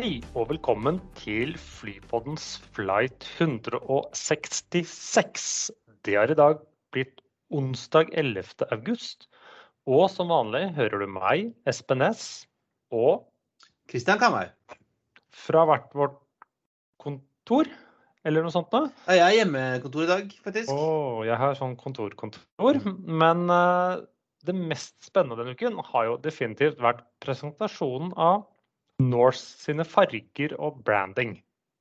Hei og velkommen til Flypoddens flight 166. Det har i dag blitt onsdag 11. august. Og som vanlig hører du meg, Espen Næss, og Kristian Kammer. fra hvert vårt kontor, eller noe sånt noe. Jeg er hjemmekontor i dag, faktisk. Å, jeg har sånn kontorkontor. Men uh, det mest spennende denne uken har jo definitivt vært presentasjonen av Norse sine farger og branding.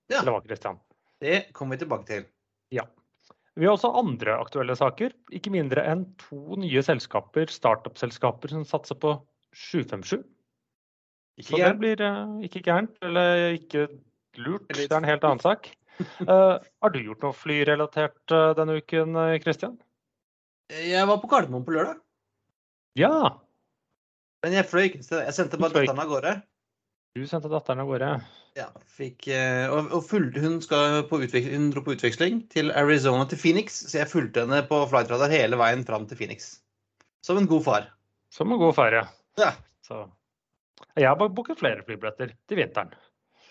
Ja. Eller hva, Christian? Det kommer vi tilbake til. Ja. Vi har også andre aktuelle saker. Ikke mindre enn to nye selskaper, startup-selskaper som satser på 757. Så det blir eh, ikke gærent, eller ikke lurt. Det er en helt annen sak. Uh, har du gjort noe flyrelatert uh, denne uken, Kristian? Christian? Jeg var på Gardermoen på lørdag, Ja, men jeg fløy ikke. Jeg sendte bare datteren av gårde. Du sendte datteren av gårde. Ja, fikk, eh, og, og fulgte, hun, hun dro på utveksling til Arizona til Phoenix, så jeg fulgte henne på flightradar hele veien fram til Phoenix. Som en god far. Som en god far, Ja. Så. Jeg har booket flere flybilletter til vinteren.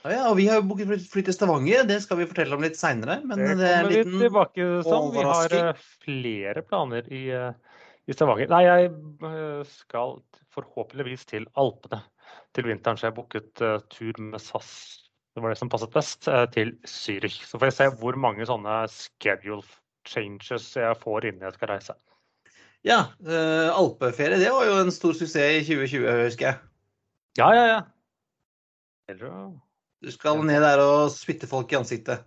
Ja, ja, og vi har booket fly- til Stavanger, det skal vi fortelle om litt seinere. Men Det det, er en liten tilbake som. Vi har eh, flere planer i, eh, i Stavanger. Nei, jeg skal forhåpentligvis til Alpene til vinteren, så jeg booket uh, tur med SAS. Det var det som passet best, uh, til Zürich. Så får jeg se hvor mange sånne schedule changes jeg får innen jeg skal reise. Ja, uh, alpeferie, det var jo en stor suksess i 2020, husker jeg. Ja, ja, ja. Eller Du skal ned der og spytte folk i ansiktet.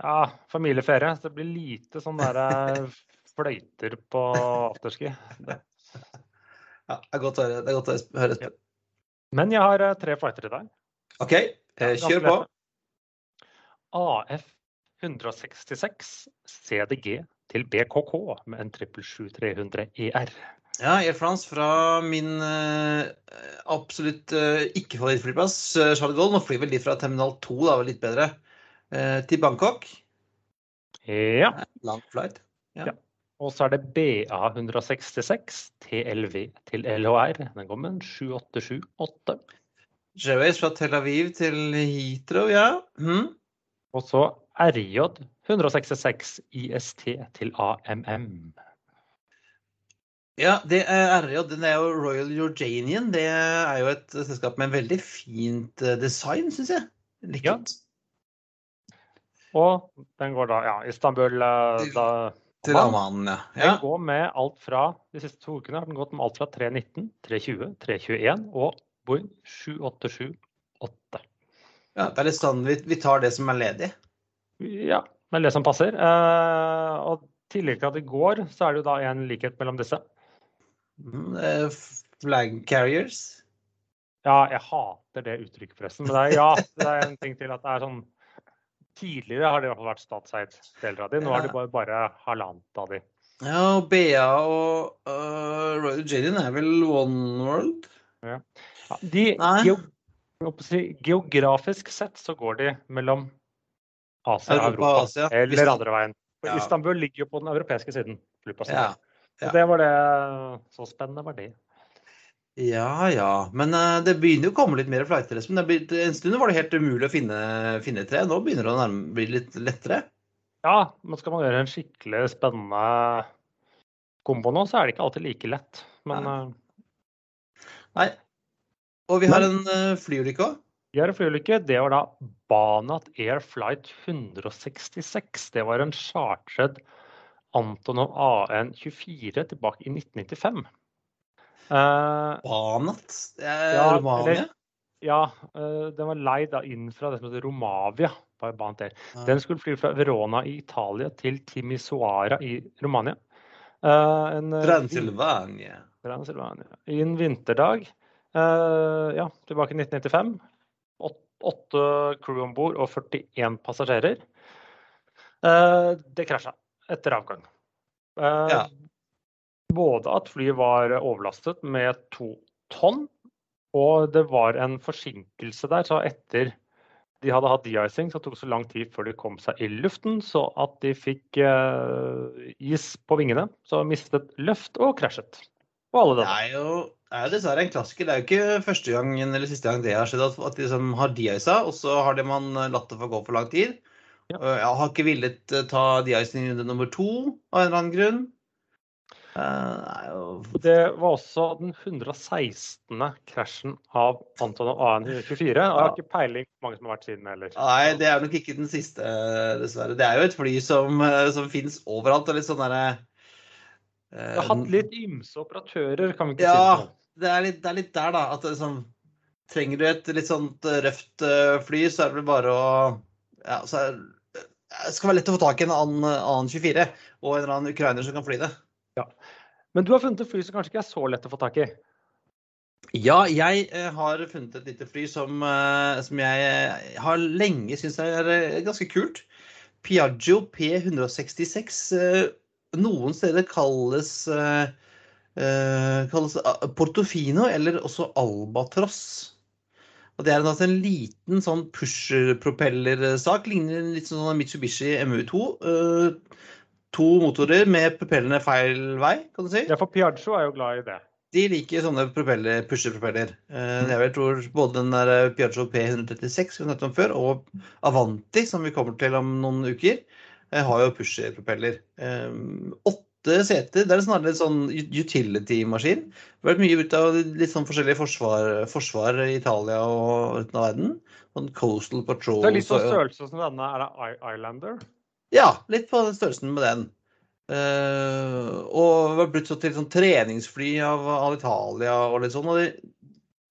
Ja, familieferie. Så det blir lite sånn der fløyter på afterski. Det- Ja, det er godt å høre. Det er godt å høre. Ja. Men jeg har eh, tre fighter i dag. OK, eh, kjør på. AF 166 CDG til BKK med en 777-300 ER. Ja, Air France fra min uh, absolutt uh, ikke-favorittflyplass, uh, Gold, Nå flyr vel de fra terminal 2, da, vel litt bedre, til Bangkok. Ja. Lang flight. Og så er det BA 166 TLV til LHR. Den går med en 7878. Airways fra Tel Aviv til Heathrow, ja. Mhm. Og så RJ 166 IST til AMM. Ja, det er RJ. Den er jo Royal Jordanian. Det er jo et selskap med en veldig fint eh, design, syns jeg. Likt. Ja. Og den går da ja, Istanbul eh, da, Til ja. ja. Den går med alt fra de siste to ukene har den gått med alt fra 319, 320, 321 og Boeing 7878. ja. Det er litt sånn vi, vi tar det som er ledig. Ja, men det som passer. Eh, og i tillegg til at det går, så er det jo da en likhet mellom disse. Eh, Flag carriers. Ja, jeg hater det uttrykket forresten, men det er, ja, det er en ting til at det er sånn Tidligere har det i hvert fall vært statseid deler av de, nå er det bare, bare halvannet av de. Ja, og BA og uh, Royal Jadian er vel One World? Ja, de, jeg håper å si, geografisk sett så går de mellom Asia og Europa, Asia. eller andre veien. Ja. Istanbul ligger jo på den europeiske siden. Ja. Så det var det. Så spennende var det. Ja ja. Men øh, det begynner jo å komme litt mer flighter. Espen. Det blir- En stund var det helt umulig å finne, finne tre. Nå begynner det å nærme, bli litt lettere. Ja, men skal man gjøre en skikkelig spennende kombo nå, så er det ikke alltid like lett. Men eh, Nei. Og vi har Men- en øh, flyulykke òg. vi har en flyulykke. Det var da Banat Air Flight 166. Det var en chartred Antonov AN24 tilbake i 1995. Eh, Banat. Er Ja, Romania. eller- ja, uh, den var leid inn fra det som heter Romavia. Ja. Den skulle fly fra Verona i Italia til Timisoara i Romania. Eh, en, eh, Transylvania. Transylvania. I en vinterdag. eh, ja, tilbake i 1995. Åt- Åtte crew om bord og 41 passasjerer. Eh, det krasja etter avgang. Eh, Ja. Både at flyet var overlastet med to tonn, og det var en forsinkelse der. Så etter de hadde hatt de-icing, så tok det så lang tid før de kom seg i luften, så at de fikk eh, is på vingene. Så mistet løft og krasjet. Og Det er jo, det er jo dessverre en klassiker. Det er jo ikke første gang eller siste gang det har skjedd at, de som har de-isa, og så har det man latt det få gå for lang tid. Ja. Jeg har ikke villet eh, ta de-icing runde nummer to av en eller annen grunn. Eh, Det var også den 116. krasjen av Antonov AN24. Og jeg har ikke peiling på hvor mange som har vært siden heller. Nei, det er nok ikke den siste, dessverre. Det er jo et fly som, eh, som fins overalt. og litt sånn derre Det har hatt litt ymse operatører, kan vi ikke Ja, si det sånn. det er litt, det er litt der, da. At det sånn Trenger du et litt sånt eh, røft eh, fly, så er det vel bare å Ja, så er det skal være lett å få tak i en annen 24 og en eller annen ukrainer som kan fly det. Men du har funnet et fly som kanskje ikke er så lett å få tak i? Ja, jeg eh, har funnet et lite fly som, eh, som jeg eh, har lenge syntes er ganske kult. Piaggio P166. eh, Noen steder kalles kalles Portofino eller også Albatross. Og Det er altså en liten sånn pusherpropellersak. Ligner litt sånn Mitsubishi MU2. To motorer med propellene feil vei, kan du si. Ja, for Piaggio er jo glad i det. De liker sånne propeller, pusherpropeller. Eh, Jeg vel tror både den der eh, Piaggio P136 vi snakket om før, og Avanti, som vi kommer til om noen uker, eh, har jo pusherpropeller. Åtte seter. Det er snarere en sånn utility-maskin. Har vært mye ut av litt sånn forskjellige forsvar, forsvar i Italia og resten av verden. Sånn Coastal Patrol. Det er litt sånn størrelse som denne. Er det Islander? Ja, litt på den størrelsen med den. Uh, og var blitt så til sånn treningsfly av, Italia og litt sånn. Og det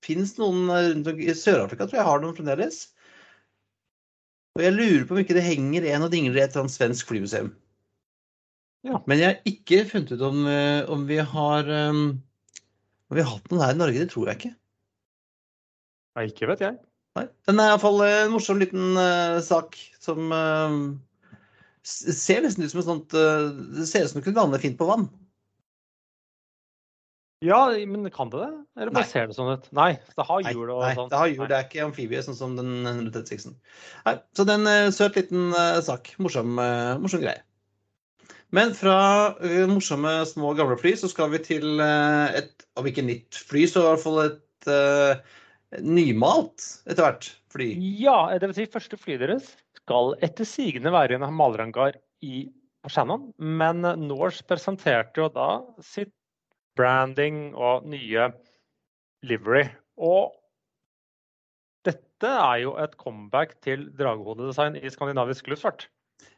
fins noen rundt om i Sør-Afrika, tror jeg har noen fremdeles. Og jeg lurer på om ikke det henger en og dingler i et svensk flymuseum. Ja. Men jeg har ikke funnet ut om, eh, om vi har um, Om vi har hatt noen her i Norge. Det tror jeg ikke. Nei, ikke vet jeg. Nei. Den er iallfall en morsom liten uh, sak som eh, s- ser nesten ut som et sånt eh, Det ser ut som det kunne lande fint på vann. Ja, men kan det det? Eller bare Nei. ser det sånn ut? Nei, det har hjul og nei, sånn. det har hjul, det er ikke amfibie sånn som den 136-en. Nei, Så det er en eh, søt liten eh, sak. Morsom, morsom greie. Men fra morsomme små gamle fly så skal vi til et, om ikke nytt fly, så i hvert fall et nymalt etter hvert fly. Ja, det vil si første flyet deres skal etter sigende være i en malerhangar i Shannon, men Norse presenterte jo da sitt branding og nye livery. Og dette er jo et comeback til dragehodedesign i skandinavisk luftfart.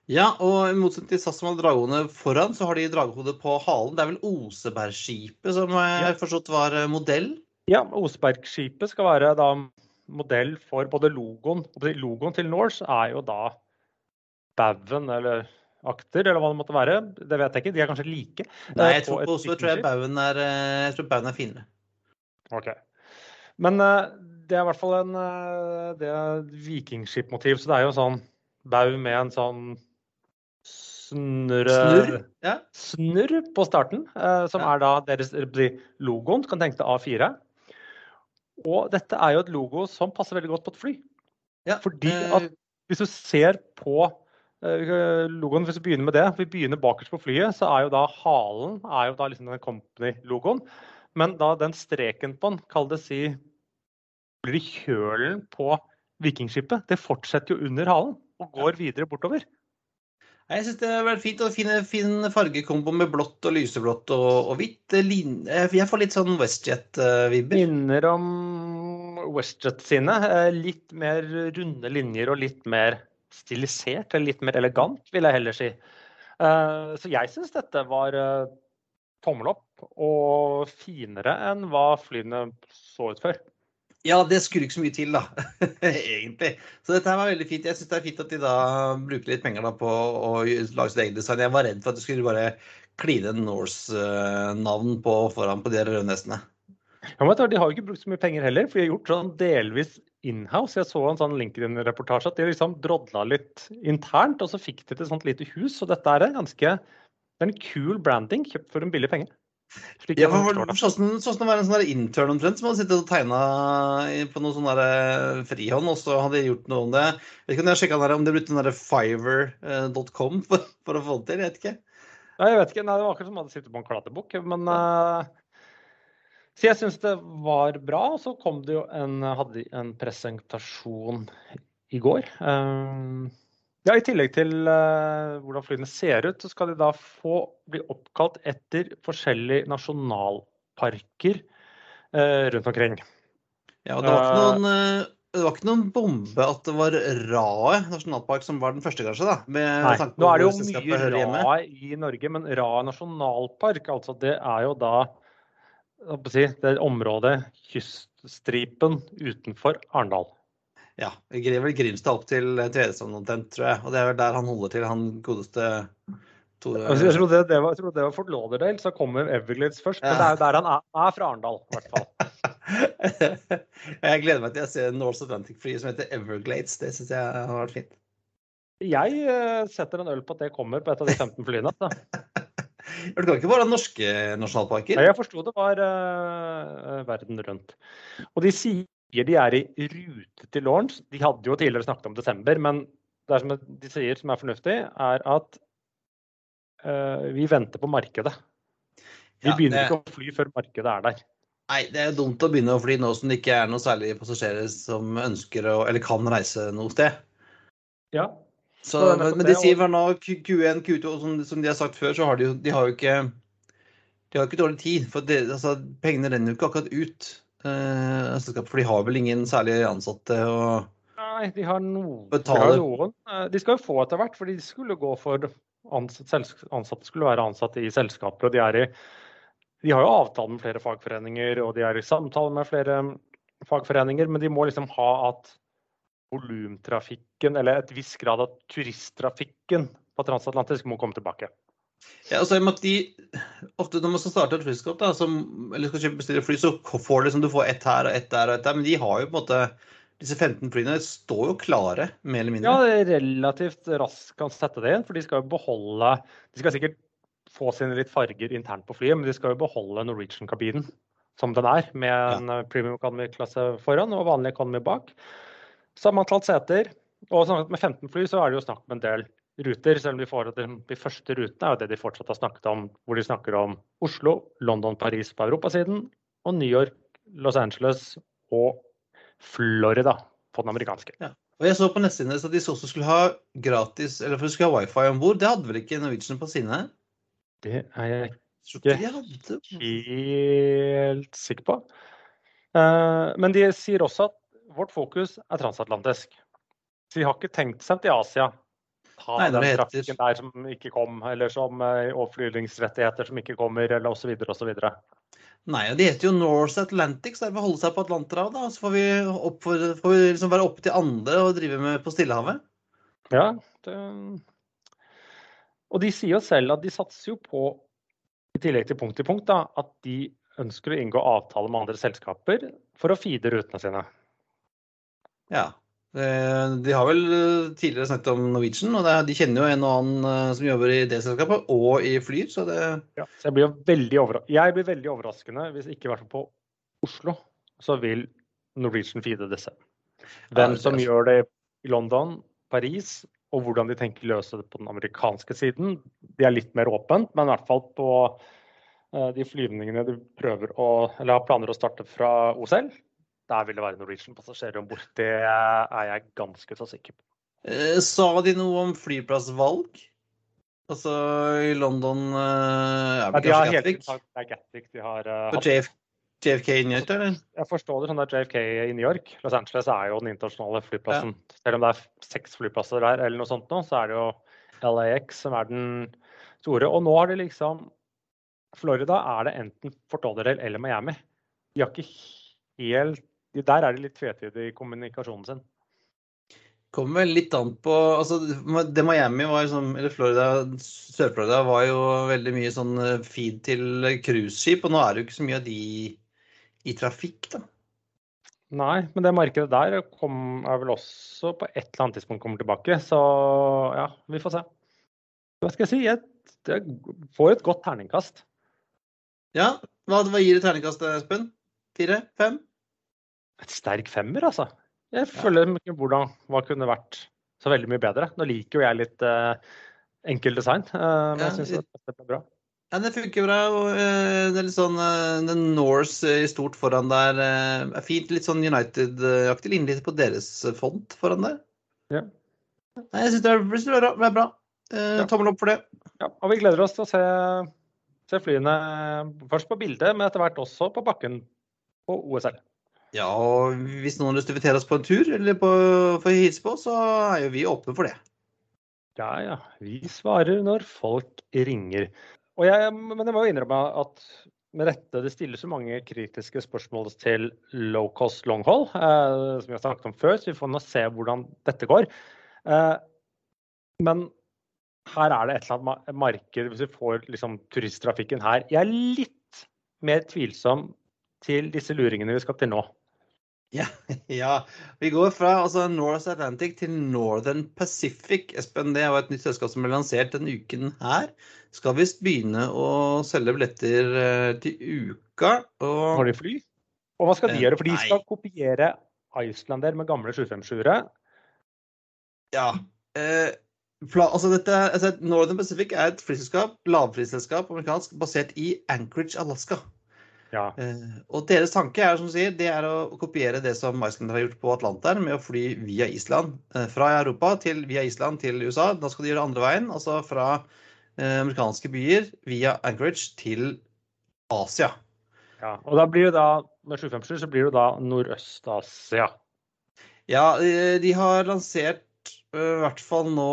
Ja, og i motsetning til SAS som hadde dragehode foran, så har de dragehode på halen. Det er vel Osebergskipet som jeg Ja. har forstått var eh, modell? Ja, Osebergskipet skal være da modell for både logoen Logoen til Norse er jo da baugen eller akter, eller hva det måtte være. Det vet jeg ikke. De er kanskje like. Nei, eh, jeg tror også tror jeg baugen er, eh, jeg tror baugen er finere. Ok. Men eh, det er i hvert fall en det er vikingskipmotiv, så det er jo sånn baug med en sånn snurre... Snurr? Ja. snurr på starten, eh, som Ja. er da deres logoen. Du kan tenke deg A4. Og dette er jo et logo som passer veldig godt på et fly. ja. Fordi eh, at hvis du ser på eh, logoen, hvis du begynner med det, vi begynner bakerst på flyet, så er jo da halen er jo da liksom den company-logoen. Men da den streken på den, kall det si, blir kjølen på vikingskipet, det fortsetter jo under halen og går videre bortover. Jeg syns det har vært fint. og Fin, fin fargekombo med blått og lyseblått og, og hvitt. Jeg får litt sånn Westjet-vibber. Minner om WestJet sine. eh, Litt mer runde linjer og litt mer stilisert, eller litt mer elegant, vil jeg heller si. Eh, Så jeg syns dette var eh, tommel opp og finere enn hva flyene så ut før. Ja, det skulle ikke så mye til, da. Egentlig. Så dette her var veldig fint. Jeg syns det er fint at de da bruker litt penger da på å lage sitt eget design. Jeg var redd for at de skulle bare kline Norse-navn på foran på de rødnesene. Ja, De har jo ikke brukt så mye penger heller, for de har gjort sånn delvis inhouse. Jeg så en sånn LinkedIn-reportasje at de liksom drodla litt internt, og så fikk de til et sånt lite hus. Så dette er en ganske det er en kul branding kjøpt for en billig penge. Ja, for, sånn, sånn det var en sånn intern omtrent som hadde sittet og tegna på noe sånn eh, frihånd, og så hadde de gjort noe om det. Jeg vet ikke om jeg sjekka om det brukte fiver.com for, for, å få det til. Jeg vet ikke. Nei, jeg vet ikke. Nei, det var akkurat som om de hadde sittet på en klatrebukk. Men uh, så jeg syns det var bra. Og så kom det jo en, hadde en presentasjon i går. Um, ja, I tillegg til uh, hvordan flyene ser ut, så skal de da få bli oppkalt etter forskjellige nasjonalparker uh, rundt omkring. Ja, og det var ikke noen, uh, var ikke noen bombe at det var Rae nasjonalpark som var den første, kanskje? da? Nei, nå er det jo mye Rae i Norge, men Rae nasjonalpark, altså det er jo da si, det området, kyststripen utenfor Arendal. Ja. Jeg vel Grimstad opp til Tvedestrand omtrent, tror jeg. Og det er vel der han holder til, han godeste Tore altså, Jeg trodde det var, det var Fort Lauderdale, så kommer Everglades først. Ja. Men det er jo der han er, er fra Arendal, i hvert fall. jeg gleder meg til å se North Atlantic-flyet som heter Everglades. Det syns jeg har vært fint. Jeg uh, setter en øl på at det kommer på et av de 15 flyene. Det kan ikke være norske nasjonalparker? Nei, jeg forsto det var uh, verden rundt. Og de sier de er i rute til launch. De hadde jo tidligere snakket om desember, men det som de sier som er fornuftig, er at uh, vi venter på markedet. Vi ja, begynner det... ikke å fly før markedet er der. Nei, det er dumt å begynne å fly nå som det ikke er noe særlig passasjerer som ønsker å, eller kan reise noe sted. Ja. Så, men, men de sier vel nå Q1, Q2, som, som, de har sagt før, så har de jo de har jo ikke de har ikke dårlig tid. For det, altså, pengene renner jo ikke akkurat ut. Eh, for de har vel ingen særlig ansatte å Nei, de har noen. betale? De, noen. Eh, de skal jo få etter hvert, for de skulle gå for ansatte, ansatte skulle være ansatte i selskaper. og de, er i, de har jo avtale med flere fagforeninger og de er i samtale med flere fagforeninger, men de må liksom ha at volumtrafikken, eller et viss grad av turisttrafikken på transatlantisk må komme tilbake. Ja, altså, de, ofte Når man skal starte et flyskap, da, som, eller skal bestille fly, så får du, liksom, du får ett her og ett der og ett der. Men de har jo på en måte disse 15 flyene står jo klare, mer eller mindre. Ja, det er relativt raskt kan sette det inn. For de skal jo beholde De skal sikkert få sine litt farger internt på flyet, men de skal jo beholde Norwegian-kabinen som den er, med en ja. premium economy-klasse foran og vanlig economy bak. Samme antall seter. Og sånn med 15 fly så er det jo snakk om en del ruter, selv om de, får, de første rutene er jo det de fortsatt har snakket om, hvor de snakker om Oslo, London, Paris på europasiden, og New York, Los Angeles og Florida på den amerikanske. Ja. Og jeg så på nettsiden at de også skulle ha gratis, eller for de skulle ha wifi om bord. Det hadde vel ikke Norwegian på sine? Det er jeg ikke helt sikker på. Eh, men de sier også at vårt fokus er transatlantisk. Så de har ikke tenkt seg til Asia ta Nei, den trafikken der som ikke kom, eller som uh, overflyvningsrettigheter som ikke kommer, eller osv. osv. Nei, og de heter jo North Atlantic, så de får holde seg på Atlanterhavet. Så får vi, opp, får vi liksom være oppe til andre og drive med på Stillehavet. Ja, det... og de sier jo selv at de satser jo på, i tillegg til punkt til punkt, da, at de ønsker å inngå avtale med andre selskaper for å feede rutene sine. Ja, Eh, de har vel eh, tidligere snakket om Norwegian, og de kjenner jo en og annen eh, som jobber i det selskapet og i Flyr, så det ja, så jeg, blir veldig jeg blir veldig overraskende hvis ikke i hvert fall på Oslo så vil Norwegian feede disse. Hvem som gjør det i London, Paris, og hvordan de tenker løse det på den amerikanske siden, det er litt mer åpent, men i hvert fall på de flyvningene de prøver å, eller har planer å starte fra OCL, der vil det være Norwegian-passasjerer om bord. Det er jeg ganske så sikker på. Eh, sa de noe om flyplassvalg? Altså i London uh, ja, de helt det er Gatwick de har uh, JF, JFK i New York, eller? Jeg forstår det sånn at JFK i New York. Los Angeles er jo den internasjonale flyplassen. Ja. Selv om det er seks flyplasser der, eller noe sånt nå, så er det jo LAX som er den store. Og nå har de liksom Florida er det enten Fort Lauderdale eller Miami. De har ikke helt der er de litt tvetydige i kommunikasjonen sin. Kommer vel litt an på altså Det Miami var liksom, eller Florida, Sør-Florida var jo veldig mye sånn eh, feed til cruiseskip, og nå er det jo ikke så mye av de i trafikk, da. Nei, men det markedet der kom, er vel også på et eller annet tidspunkt kommer tilbake. Så ja, vi får se. Hva skal jeg si? Jeg, jeg får et godt terningkast. Ja, hva, hva gir du terningkast, Espen? Fire? Fem? Et sterk femmer, altså. Jeg føler ikke hvordan hva kunne vært så veldig mye bedre. Nå liker jo jeg litt uh, enkel design, uh, men Ja, jeg syns det ble bra. Ja, det funker bra. og uh, Det er litt sånn uh, Den Norse i stort foran der er fint. Litt sånn United-aktig. Ligner litt på deres font foran der. Ja. Nei, jeg syns det, er- det er bra. Er Ja. Tommel opp for det. Ja, og vi gleder oss til å se, se flyene først på bildet, men etter hvert også på bakken på OSL. Ja, og hvis noen har lyst til å invitere oss på en tur eller på, for å hilse på, så er jo vi åpne for det. Ja, ja. Vi svarer når folk ringer. Jeg, men jeg må jo innrømme at med dette det stilles så mange kritiske spørsmål til low cost long haul, eh, som vi har snakket om før, så vi får nå se hvordan dette går. Eh, men her er det et eller annet marked, hvis vi får liksom, turisttrafikken her Jeg er litt mer tvilsom til disse luringene vi skal til nå. Ja, ja. Vi går fra altså, North Atlantic til Northern Pacific. Espen, det er jo et nytt selskap som ble lansert denne uken her. Skal visst begynne å selge billetter eh, til uka. Og Har de fly? Og hva skal de Eh, gjøre? For de nei. skal kopiere Icelander med gamle 757-ere. ja eh, pla- altså dette, altså Northern Pacific er et flyselskap, lavprisselskap amerikansk, basert i Anchorage, Alaska. Ja. Eh, og deres tanke er som sier, det er å kopiere det som Iceland har gjort på Atlanteren, med å fly via Island. Eh, fra Europa til, via Island til USA. Da skal de gjøre andre veien, altså fra eh, amerikanske byer via Anchorage til Asia. Ja, og da blir det da, med 757 så blir det da Nordøst-Asia. Ja, de har lansert i hvert fall nå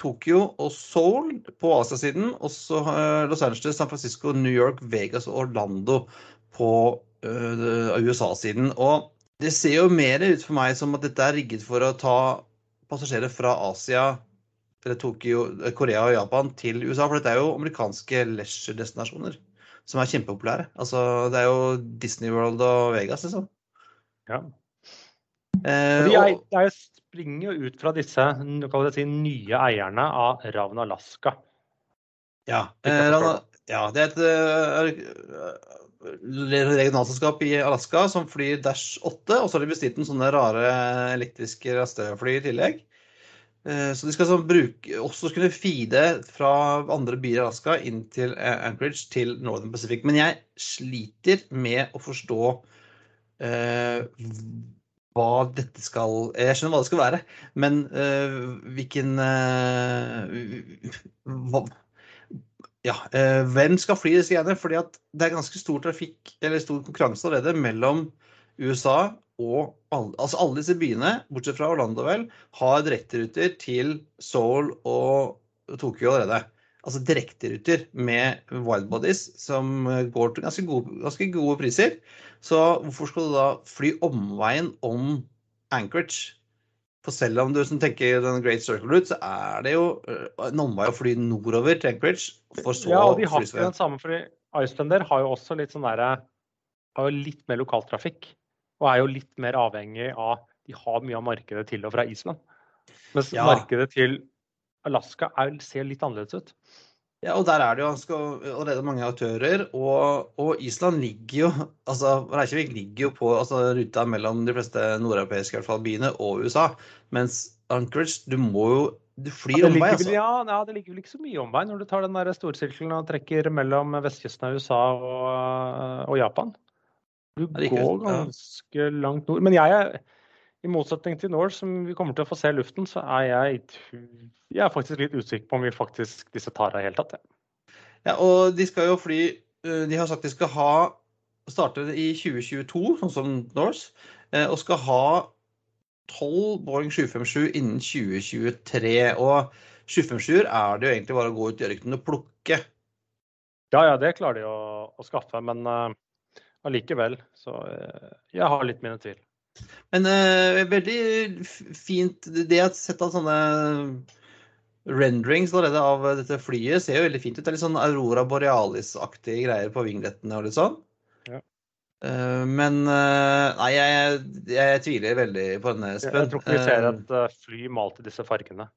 Tokyo og Seoul på Asia-siden. Og så eh, Los Angeles, San Francisco, New York, Vegas og Orlando på eh, USA-siden. Og det ser jo mer ut for meg som at dette er rigget for å ta passasjerer fra Asia, eller Tokyo, eh, Korea og Japan til USA. For dette er jo amerikanske leisure-destinasjoner som er kjempepopulære. Altså, det er jo Disney World og Vegas, liksom. Ja. Eh, jeg, jeg, er, er springer jo ut fra disse si, nye eierne av Ravn Alaska. Ja, eh, Rana, ja det er et eh, regionalselskap i Alaska som flyr Dash 8, og så har de bestilt en sånne rare elektriske rastefly i tillegg. Eh, Så de skal sånn bruke, også kunne feede fra andre byer i Alaska inn til eh, Anchorage til Northern Pacific. Men jeg sliter med å forstå eh, hva dette skal Jeg skjønner hva det skal være, men eh, hvilken eh, hva, ja, eh, hvem skal fly disse greiene? Fordi at det er ganske stor trafikk, eller stor konkurranse allerede mellom USA og alle, altså alle disse byene, bortsett fra Orlando vel, har direkteruter til Seoul og Tokyo allerede. Altså direkteruter med wildbodies som går til ganske gode, ganske gode priser. Så hvorfor skal du da fly omveien om Anchorage? For selv om du tenker den Great Circle Route, så er det jo en omvei å fly nordover til Anchorage, for så Ja, og de har ikke den samme, fordi Icelander har jo også litt sånn derre Har jo litt mer lokaltrafikk. Og er jo litt mer avhengig av De har mye av markedet til og fra Island. Mens Ja. markedet til Alaska er, ser litt annerledes ut. Ja, og der er det jo ganske allerede mange aktører. Og, og Island ligger jo altså Reykjavik ligger jo på altså, ruta mellom de fleste nordeuropeiske fall, byene og USA. Mens Anchorage, du må jo Du flyr Ja, omvei, altså. ja, ja, det ligger vel ikke så mye omvei når du tar den der storsirkelen og trekker mellom vestkysten av USA og, og Japan. Du går ganske langt nord. Men jeg er, i motsetning til Norse, som vi kommer til å få se i luften, så er jeg, jeg er faktisk litt usikker på om vi faktisk disse tar av i det hele tatt. Ja. Ja, og de skal jo fly øh, De har sagt de skal ha starte i 2022, sånn som Norse, eh, og skal ha tolv Boeing 757 innen 2023. Og 757-er er det jo egentlig bare å gå ut i ørkenen og plukke. ja, ja, det klarer de å, å skaffe, men uh, så uh, Jeg har litt mine tvil. Men uh, veldig fint Det jeg har sett av sånne renderings allerede av dette flyet, ser jo veldig fint ut. Det er litt sånn Aurora Borealis-aktige greier på vinglettene og litt sånn. Ja. Eh, men eh, nei, jeg, jeg, tviler veldig på denne, Espen. Jeg tror ikke vi ser et fly malt i disse fargene.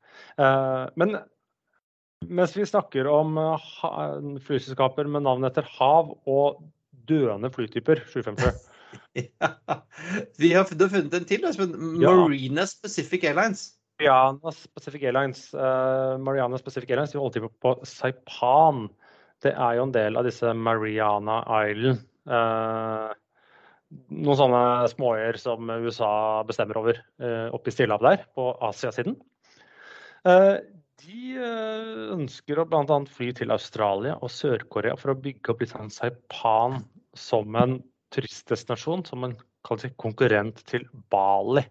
Men mens vi snakker om flyselskaper med navn etter hav og døende flytyper, 757 ja. Vi har, funnet en til, Espen. Marina Specific Airlines. Mariana Pacific Airlines. Uh, Mariana Pacific Airlines vi holder til på Saipan. Det er jo en del av disse Mariana Island. Uh, noen sånne småøyer som USA bestemmer over uh, oppe i Stillehavet der, på Asiasiden. Uh, de ønsker å bl.a. fly til Australia og Sør-Korea for å bygge opp litt sånn Saipan som en turistdestinasjon, som en konkurrent til Bali.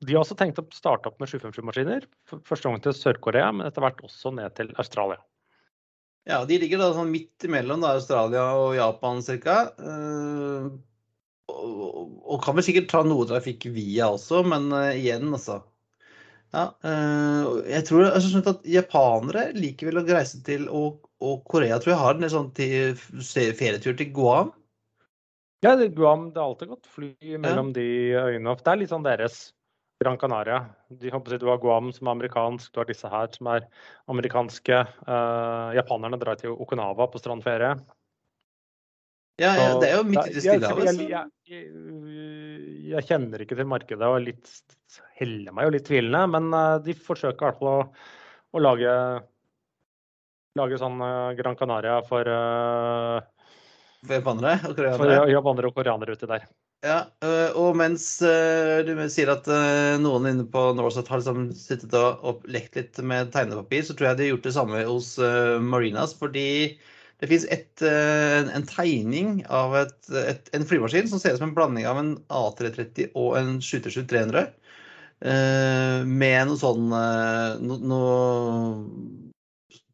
De har også tenkt å starte opp med 757-maskiner. Første gang til Sør-Korea, men etter hvert også ned til Australia. Ja, De ligger da sånn midt imellom da, Australia og Japan ca. Uh, og, og, kan vel sikkert ta noe trafikk via også, men uh, igjen, altså. Ja, uh, jeg tror altså, at japanere liker vel å reise til og, og, Korea tror jeg har en sånn ferietur til Guam. Ja, Guam det er alltid godt fly mellom ja. de øyene. Det er litt sånn deres Gran Canaria. De, du har Guam som er amerikansk, du har disse her som er amerikanske. Uh, japanerne drar til Okinawa på strandferie. Ja, ja, det er jo midt i det Stillehavet. Jeg, jeg, jeg, jeg, kjenner ikke til markedet og litt, heller meg jo litt tvilende, men uh, de forsøker i hvert fall å, å lage, lage sånn uh, Gran Canaria for For japanere og koreanere? For japanere og koreanere uti der. Ja, øh, og mens øh, du sier at øh, noen inne på Norset har liksom sittet og lekt litt med tegnepapir, så tror jeg de har gjort det samme hos Marinas. Fordi det fins en tegning av et, et, en flymaskin som ser ut som en blanding av en A330 og en 737-300. Med noe sånn no, noe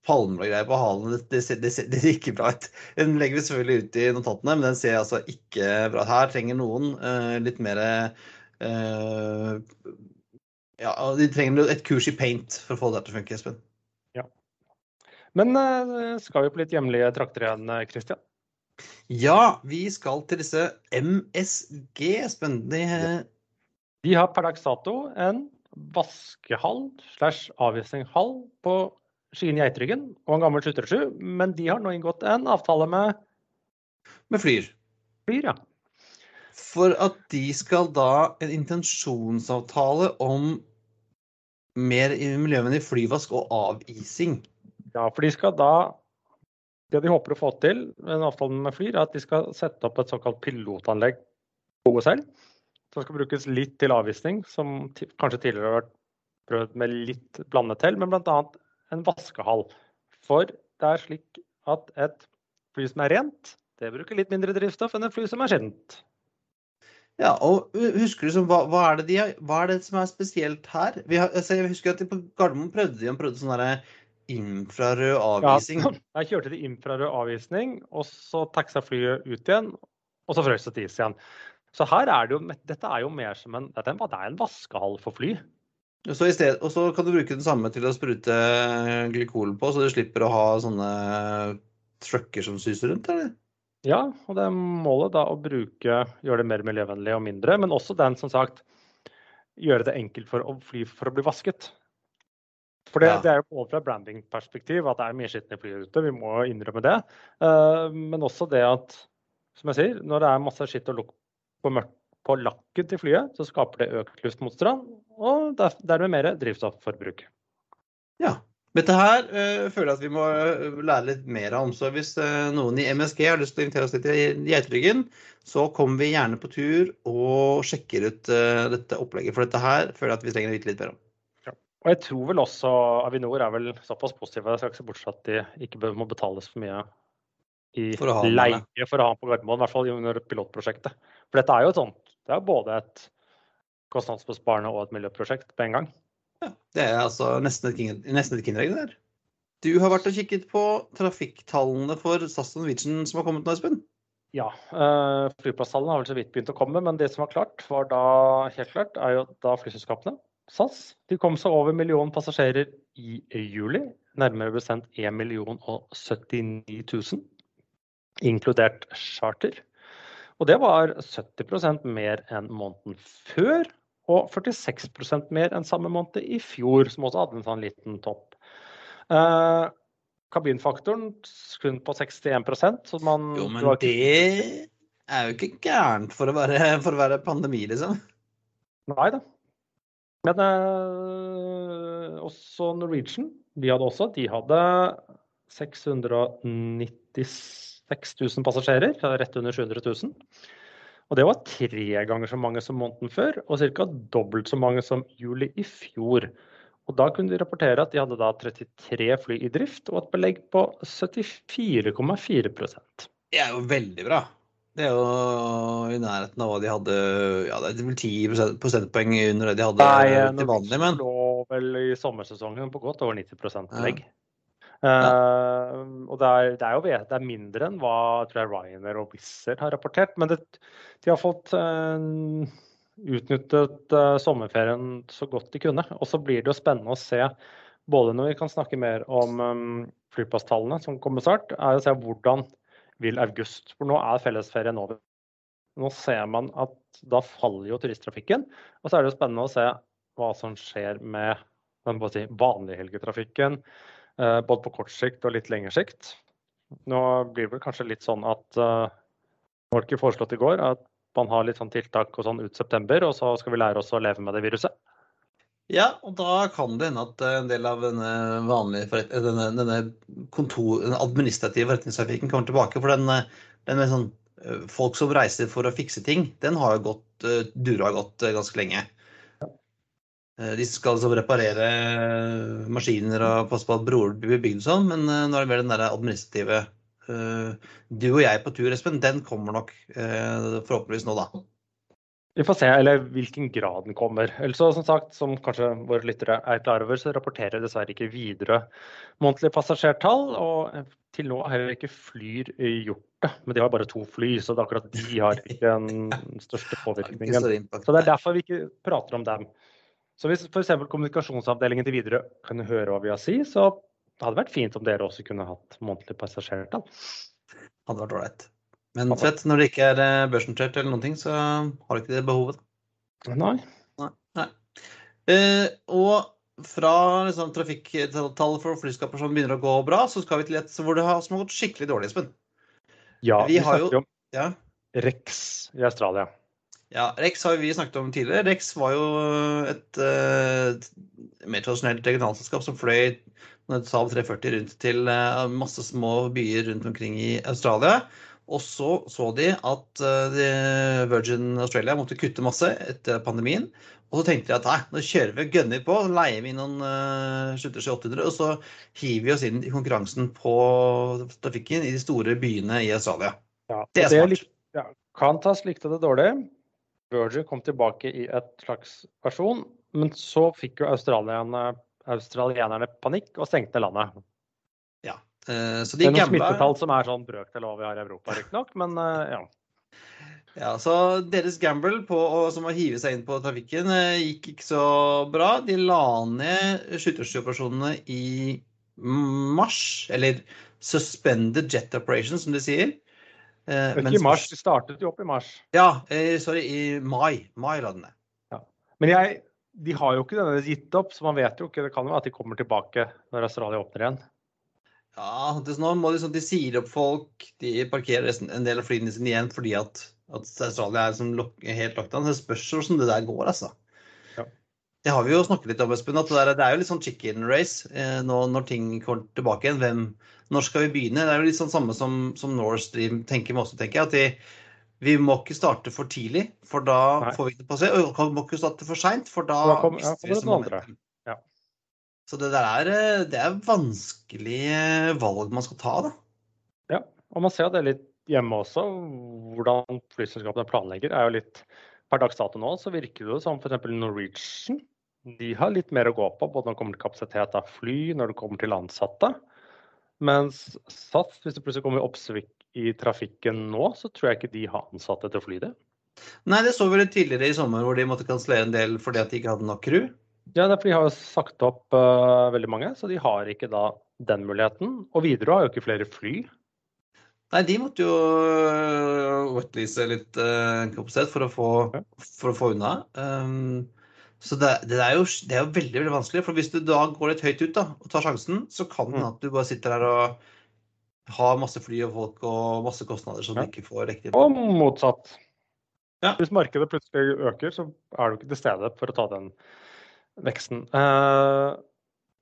palmer og greier på halen. Det, det, det, det, ser ikke bra ut. Den legger vi selvfølgelig ut i notatene, men den ser altså ikke bra ut. Her trenger noen uh, litt mer uh, Ja, de trenger et kurs i paint for å få det til å funke, Espen. Ja. Men uh, skal vi på litt hjemlige trakter igjen, Christian? Ja, vi skal til disse MSG, Espen. De, de har per dags dato en vaskehall slash avvisningshall på Skien Geitryggen og en gammel 737, men de har nå inngått en avtale med Med Flyr. Flyr, ja. For at de skal da en intensjonsavtale om mer miljøvennlig flyvask og avising. Ja, for de skal da Det de håper å få til en avtale med Flyr, er at de skal sette opp et såkalt pilotanlegg på OSL. Som skal brukes litt til avvisning, som kanskje tidligere har vært prøvd med litt blandet til, men bl.a en vaskehall. For det er slik at et fly som er rent, det bruker litt mindre drivstoff enn et fly som er skittent. Ja, og husker du som, hva, hva, er de, hva, er det som er spesielt her? Har, altså, jeg husker at de på Gardermoen prøvde de prøvde sånn infrarød avvisning. Ja, jeg kjørte de infrarød avvisning, og så taxa flyet ut igjen, og så frøs det til is igjen. Så her er det jo, dette er jo mer som en, det er en vaskehall for fly. Så sted, og så kan du bruke den samme til å sprute glykol på, så du slipper å ha sånne trucker som suser rundt, eller? Ja, og det er målet da å bruke, gjøre det mer miljøvennlig og mindre, men også den som sagt gjøre det enkelt for å fly for å bli vasket. For det, ja. det er jo både fra branding-perspektiv at det er mye skitne fly ute, vi må innrømme det. Uh, men også det at, som jeg sier, når det er masse skitt og lukt på mørkt på lakken til flyet, så skaper det økt luftmotstand og dermed mer drivstofforbruk. Ja. Dette her uh, føler jeg at vi må eh, lære litt mer om. Så hvis uh, noen i MSG har lyst til å invitere oss litt til Geitryggen, så kommer vi gjerne på tur og sjekker ut uh, dette opplegget. For dette her føler jeg at vi trenger å vite litt mer om. Ja. Og jeg tror vel også Avinor er vel såpass positive jeg skal ikke se bort fra at de ikke må betales for mye i for leie for å ha den på Gardermoen, i hvert fall under pilotprosjektet. For dette er jo et sånt det er både et kostnadsbesparende og et miljøprosjekt på en gang. Ja, Det er altså nesten et, nesten et Kinderegg der. Du har vært og kikket på trafikktallene for SAS og Norwegian som har kommet nå, Espen? Ja, øh, flyplasstallene har vel så vidt begynt å komme, men det som var klart, var da helt klart, er jo da flyselskapene, SAS, de kom seg over millionen passasjerer i juli. Nærmere bestemt 1 million og 79 000, inkludert charter. Og det var 70% mer enn måneden før, og 46% mer enn samme måned i fjor, som også hadde en sånn liten topp. Eh, kabinfaktoren kun på 61% så man Jo, men det er jo ikke gærent for å være, for å være pandemi, liksom. Nei da. Men eh, også Norwegian, de hadde også De hadde 696 000 passasjerer, rett under 700 000. Og det var tre ganger så mange som måneden før, og ca. dobbelt så mange som juli i fjor. Og da kunne de rapportere at de hadde da 33 fly i drift og et belegg på 74,4% Det er jo veldig bra. Det er jo i nærheten av hva de hadde Ja, det er vel 10 prosentpoeng under det de hadde Nei, til vanlig, men lå vel i sommersesongen på godt over 90% belegg. Uh, og det er, det er, jo det er mindre enn hva tror jeg Ryanair og Wizz har rapportert. Men det, de har fått uh, utnyttet uh, sommerferien så godt de kunne. Og så blir det jo spennende å se, både når vi kan snakke mer om um, flyplasstallene som kommer snart, er å se hvordan vil august. For nå er fellesferien over. Nå ser man at da faller jo turisttrafikken. Og så er det jo spennende å se hva som skjer med si, vanlighelgetrafikken. Eh, både på kort sikt og litt lengre sikt. Nå blir det kanskje litt sånn at uh, det ikke foreslått i går at man har litt sånn tiltak og sånn ut september, og så skal vi lære oss å leve med det viruset. Ja, og da kan det hende at en del av denne vanlige denne, denne kontor, den administrative forretningstrafikken kommer tilbake. For den, den med sånn folk som reiser for å fikse ting, den har jo gått, dura gått ganske lenge. De skal altså reparere maskiner og passe på at broren blir bygd sånn, men nå er det mer den der administrative Du og jeg på tur, Espen, den kommer nok forhåpentligvis nå, da. Vi får se eller hvilken grad den kommer. Eller så, som sagt, som kanskje våre lyttere er klar over, så rapporterer dessverre ikke videre månedlige passasjertall. Og til nå har heller ikke Flyr gjort det. Men de har bare to fly, så det er akkurat de har ikke den største påvirkningen. Så det er derfor vi ikke prater om dem. Så hvis f.eks. kommunikasjonsavdelingen til Widerøe kunne høre hva vi har å si, så hadde det vært fint om dere også kunne hatt månedlige passasjertall. Hadde vært ålreit. Men fett, når det ikke er eh, børsnotert eller noen ting, så har du ikke det behovet. Nei. Nei. Nei. Eh, og fra liksom, trafikktall for flyskaper som begynner å gå bra, så skal vi til et hvor det har, som har gått skikkelig dårlig, Espen. Ja, vi, vi snakker jo om ja. Rex i Australia. Ja, Rex har vi snakket om tidligere. Rex var jo et uh, mer tradisjonelt regionalselskap som fløy et Saab 340 rundt til uh, masse små byer rundt omkring i Australia. Og så så de at uh, Virgin Australia måtte kutte masse etter pandemien. Og så tenkte de at nei, nå kjører vi og gønner på, leier vi noen uh, 800 og så hiver vi oss inn i konkurransen på trafikken i de store byene i Australia. Ja, det er smart. Litt, ja, Qantas likte det dårlig. Virgin kom tilbake i et slags versjon, men så fikk jo australienerne, australienerne panikk og stengte landet. Ja, uh, så de det er noen smittetall som er sånn brøkdel av hva vi har i Europa, riktignok, men uh, ja. Ja, så Deres gamble på som å hive seg inn på trafikken gikk ikke så bra. De la ned skytterstyoperasjonene i mars, eller suspended jet operation, som de sier. Eh, ikke i mars, de startet jo opp i mars. Ja, eh, sorry, i mai. Mai la den ned. Ja. Men jeg, de har jo ikke denne gitt opp, så man vet jo ikke. Det kan jo være at de kommer tilbake når Australia åpner igjen. Ja, det, nå må de, sånn, de sier opp folk, de parkerer en del av flyene sine igjen fordi at at Australia er som lok helt lockdown. Det spørs hvordan det der går, altså. Ja. Det har vi jo snakket litt om, Espen. at det, der, det er jo litt sånn chicken race eh, nå, når ting kommer tilbake igjen. Hvem, når skal vi begynne? Det er jo litt sånn samme som, som Nord Stream tenker vi også, tenker jeg. At de, vi må ikke starte for tidlig, for da Nei. får vi ikke seg. Og vi må ikke starte for seint, for da, da kom, mister vi momentum. Ja. Så det der er, det er vanskelige valg man skal ta, da. Ja, og man ser det litt hjemme også, hvordan flyselskapene planlegger, er jo litt Per dags dato nå så virker det som f.eks. Norwegian. De har litt mer å gå på, både når det kommer til kapasitet av fly, når det kommer til ansatte. Mens SAS, hvis det plutselig kommer oppsving i trafikken nå, så tror jeg ikke de har ansatte til å fly det. Nei, det så vi litt tidligere i sommer hvor de måtte kansellere en del fordi at de ikke hadde nok crew. Ja, det fordi de har jo sagt opp uh, veldig mange, så de har ikke da den muligheten. Og Widerøe har jo ikke flere fly. Nei, de måtte jo wetlease litt uh, kapasitet for å få, for å få unna. Um, så det, det, er jo, det, er jo, veldig veldig vanskelig. For hvis du da går litt høyt ut da, og tar sjansen, så kan det mm. at du bare sitter der og har masse fly og folk og masse kostnader som ja. du ikke får riktig Og motsatt. Ja. Hvis markedet plutselig øker, så er du ikke til stede for å ta den veksten. Uh,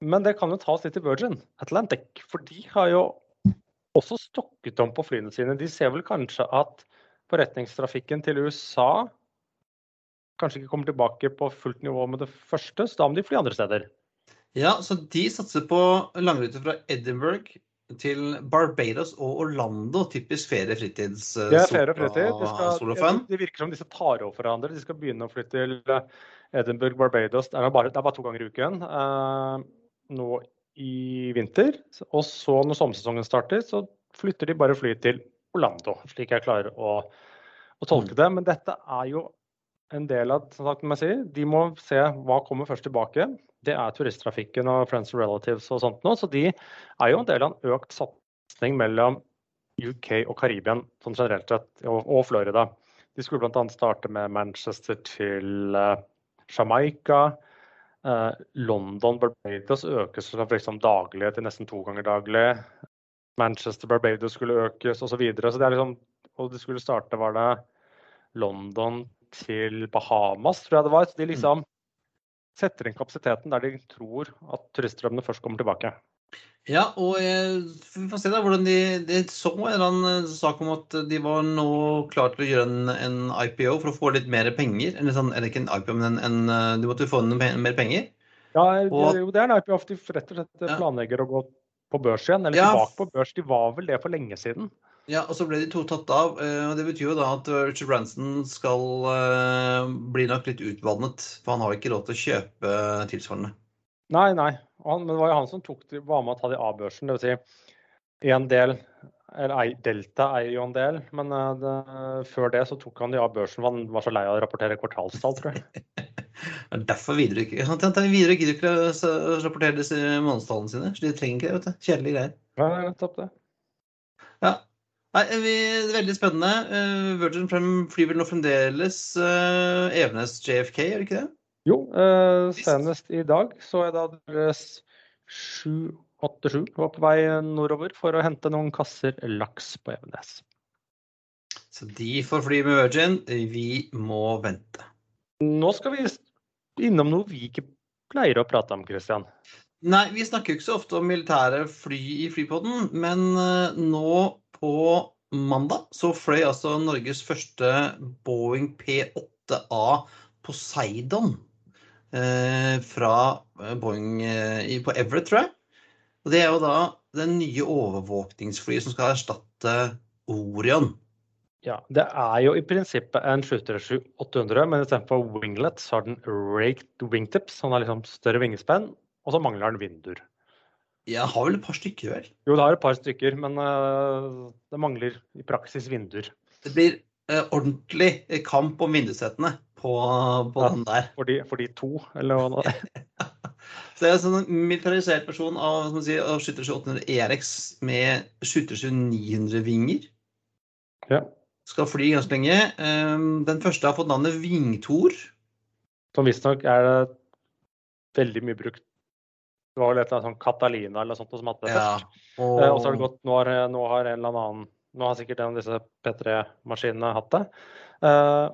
men det kan jo tas litt i Virgin Atlantic, for de har jo også stokket om på flyene sine. De ser vel kanskje at forretningstrafikken til USA kanskje ikke kommer tilbake på fullt nivå med det første, så da må de fly andre steder. Ja, så de satser på langruter fra Edinburgh til Barbados og Orlando. Typisk ferie- fritids Det er ferie og fritid. De, skal, det virker som disse tar over hverandre. De skal begynne å fly til eh, Edinburgh, Barbados. Det er bare, det er bare to ganger i uken. eh, nå i vinter. Og så når sommersesongen starter, så flytter de bare flyet til Orlando, slik jeg klarer å, å tolke mm. det. Men dette er jo en del av sagt, sier, De må se hva kommer først tilbake. Det er turisttrafikken og friends and relatives og sånt nå. Så de er jo en del av en økt satsing mellom UK og Karibia sånn generelt sett, og, og Florida. De skulle bl.a. starte med Manchester til uh, Jamaica. Uh, London Barbados økes fra liksom daglig til nesten to ganger daglig. Manchester Barbados skulle økes osv. Så, videre. så det er liksom, og de skulle starte var det London til Bahamas, tror jeg det var. Så de liksom setter inn kapasiteten der de tror at turiststrømmene først kommer tilbake. Ja, og vi får se da hvordan de, de så en eller annen sak om at de var nå klare til å gjøre en, en, IPO for å få litt mer penger. Eller, sånn, eller ikke en IPO, men en, en, de måtte få inn mer penger. Ja, og, jo, det er en IPO. De rett og slett planlegger å gå på børs igjen. Eller ja. tilbake på børs. De var vel det for lenge siden. Ja, og så ble de to tatt av. Eh, og Det betyr jo da at Richard Branson skal uh, bli nok litt utvannet. For han har ikke lov til å kjøpe tilsvarende. Nei, nei. Han, men det var jo han som tok, var med å ta de A-børsen. Dvs. Si, en del eller Delta eier jo en del, men det, før det så tok han de av børsen. Han var så lei av å rapportere kvartalstall, tror jeg. Det er derfor Widerøe ikke Widerøe gidder ikke å rapportere disse månedstallene sine. så De trenger ikke det. vet du. Kjedelige greier. Ja, nettopp det. Ja. Nei, vi, Veldig spennende. Uh, Virgin flyr vel nå fremdeles uh, Evenes JFK, gjør det ikke det? Jo, uh, senest i dag så er da deres 787 var på vei nordover for å hente noen kasser laks på Evenes. Så de får fly med Virgin, vi må vente. Nå skal vi innom noe vi ikke pleier å prate om, Christian. Nei, vi snakker jo ikke så ofte om militære fly i Flypodden, men nå på mandag så fløy altså Norges første Boeing P8A Poseidon Eh, fra eh, Boeing eh, på Everett, tror jeg. Og Det er jo da det nye overvåkningsflyet som skal erstatte Orion. Ja, Det er jo i prinsippet en 737-800, men istedenfor winglet så har den raked wingtips. Han har liksom større vingespenn, og så mangler den vinduer. Ja, har vel et par stykker, vel? Jo, det har et par stykker, men uh, det mangler i praksis vinduer. Det blir uh, ordentlig kamp om vindussettene på, på ja, den der. For de, for de, to, eller hva det Så det er en sånn militarisert person av, som sier, av Skytter 800 ERX med Skytter 900 vinger. Ja. Skal fly ganske lenge. Um, den første har fått navnet Vingtor. Som visstnok er veldig mye brukt. Det var vel et eller annet sånn Catalina eller noe sånt som hadde det ja. først. Og... Eh, og så har det gått Nå har, nå har en eller annen Nå har sikkert en av disse P3-maskinene hatt det. Uh,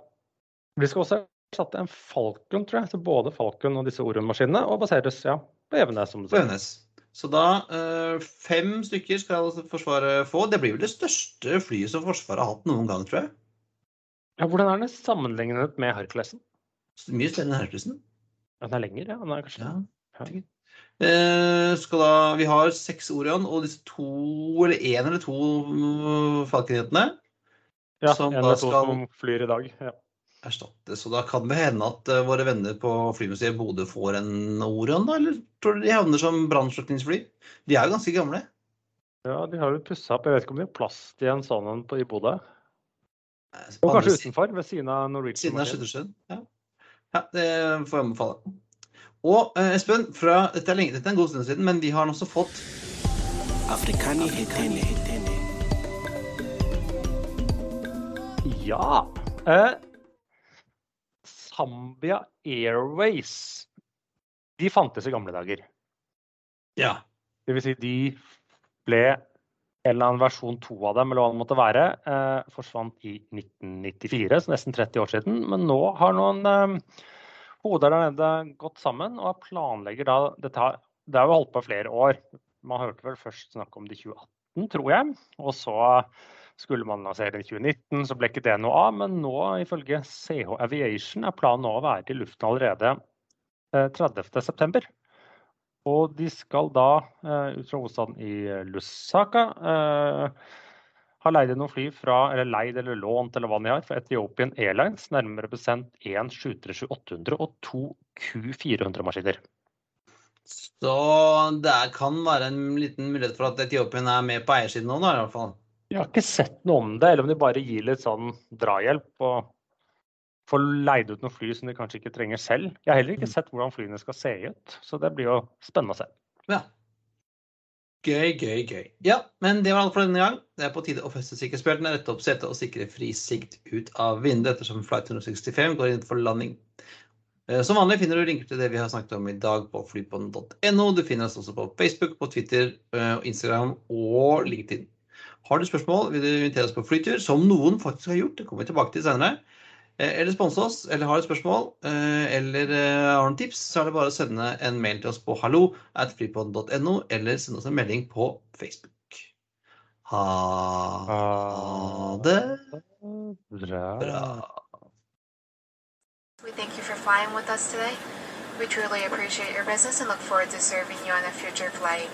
vi skal også erstatte en Falcon, tror jeg. Så både Falcon og disse Orion-maskinene. Og baseres ja, på Evenes. som du sier. Så da eh, fem stykker skal Forsvaret få. Det blir vel det største flyet som Forsvaret har hatt noen gang, tror jeg. Ja, Hvordan er den sammenlignet med Herculesen? Mye større enn Herculesen. Den er lenger, ja. Den er kanskje... Ja. Eh, da, vi har seks Orion og disse to, eller én eller to mm, Falkenhetene. Ja, en eller to skal... som flyr i dag. ja Erstatte. Så da kan det hende at uh, våre venner på flymuseet Bodø får en Orion, da? Eller tror du de havner som brannslukningsfly? De er jo ganske gamle. Ja, de har jo pussa opp. Jeg vet ikke om de har plass til en sånn i Bodø. Og kanskje utenfor, ved siden av Norwegian. Siden av Skyttersund, ja. ja. Det får jeg anbefale. Og uh, Espen, fra, dette, er lenge, dette er en god stund siden, men vi har også fått Afrikani hetene. Ja. Eh, Zambia Airways. De fantes i gamle dager. Ja. Det vil si, de ble en eller annen versjon to av dem, eller hva det måtte være, eh, forsvant i 1994, så nesten 30 år siden. Men nå har noen eh, hoder der nede gått sammen og planlegger da dette Det har jo holdt på flere år. Man hørte vel først snakk om det i 2018, tror jeg. Og så skulle man lansere det i 2019, så ble ikke det noe av. Men nå, ifølge CH Aviation, er planen nå å være i luften allerede eh, 30.9. Og de skal da, eh, ut fra hovedstaden i Lusaka, eh, ha leid noen fly fra, eller leid eller lånt eller hva de har, fra Ethiopian Airlines, nærmere bestemt én 737-800 og to Q400-maskiner. Så det kan være en liten mulighet for at Etiopien er med på eiersiden nå, da, i hvert fall. Jeg har ikke sett noe om det, eller om de bare gir litt sånn drahjelp og får leid ut noen fly som de kanskje ikke trenger selv. Jeg har heller ikke sett hvordan flyene skal se ut, så det blir jo spennende å se. Ja. Gøy, gøy, gøy. Ja, men det var alt for denne gang. Det er på tide å feste sikkerhetsbeltene, rette opp setet og sikre fri sikt ut av vinduet ettersom flight 165 går inn for landing. Eh, Som vanlig finner du linker til det vi har snakket om i dag på flypodden.no. Du finner oss også på Facebook, på Twitter, eh, Instagram og LinkedIn. Har du spørsmål, vil du invitere oss på flytur, som noen faktisk har gjort, det kommer vi tilbake til senere, eller sponse oss, eller har et spørsmål, eh, eller eh, har noen tips, så er det bare å sende en mail til oss på hallo at freepod.no, eller sende oss en melding på Facebook. Ha det bra. We thank you for flying with us today. We truly appreciate your business and look forward to serving you on a future flight.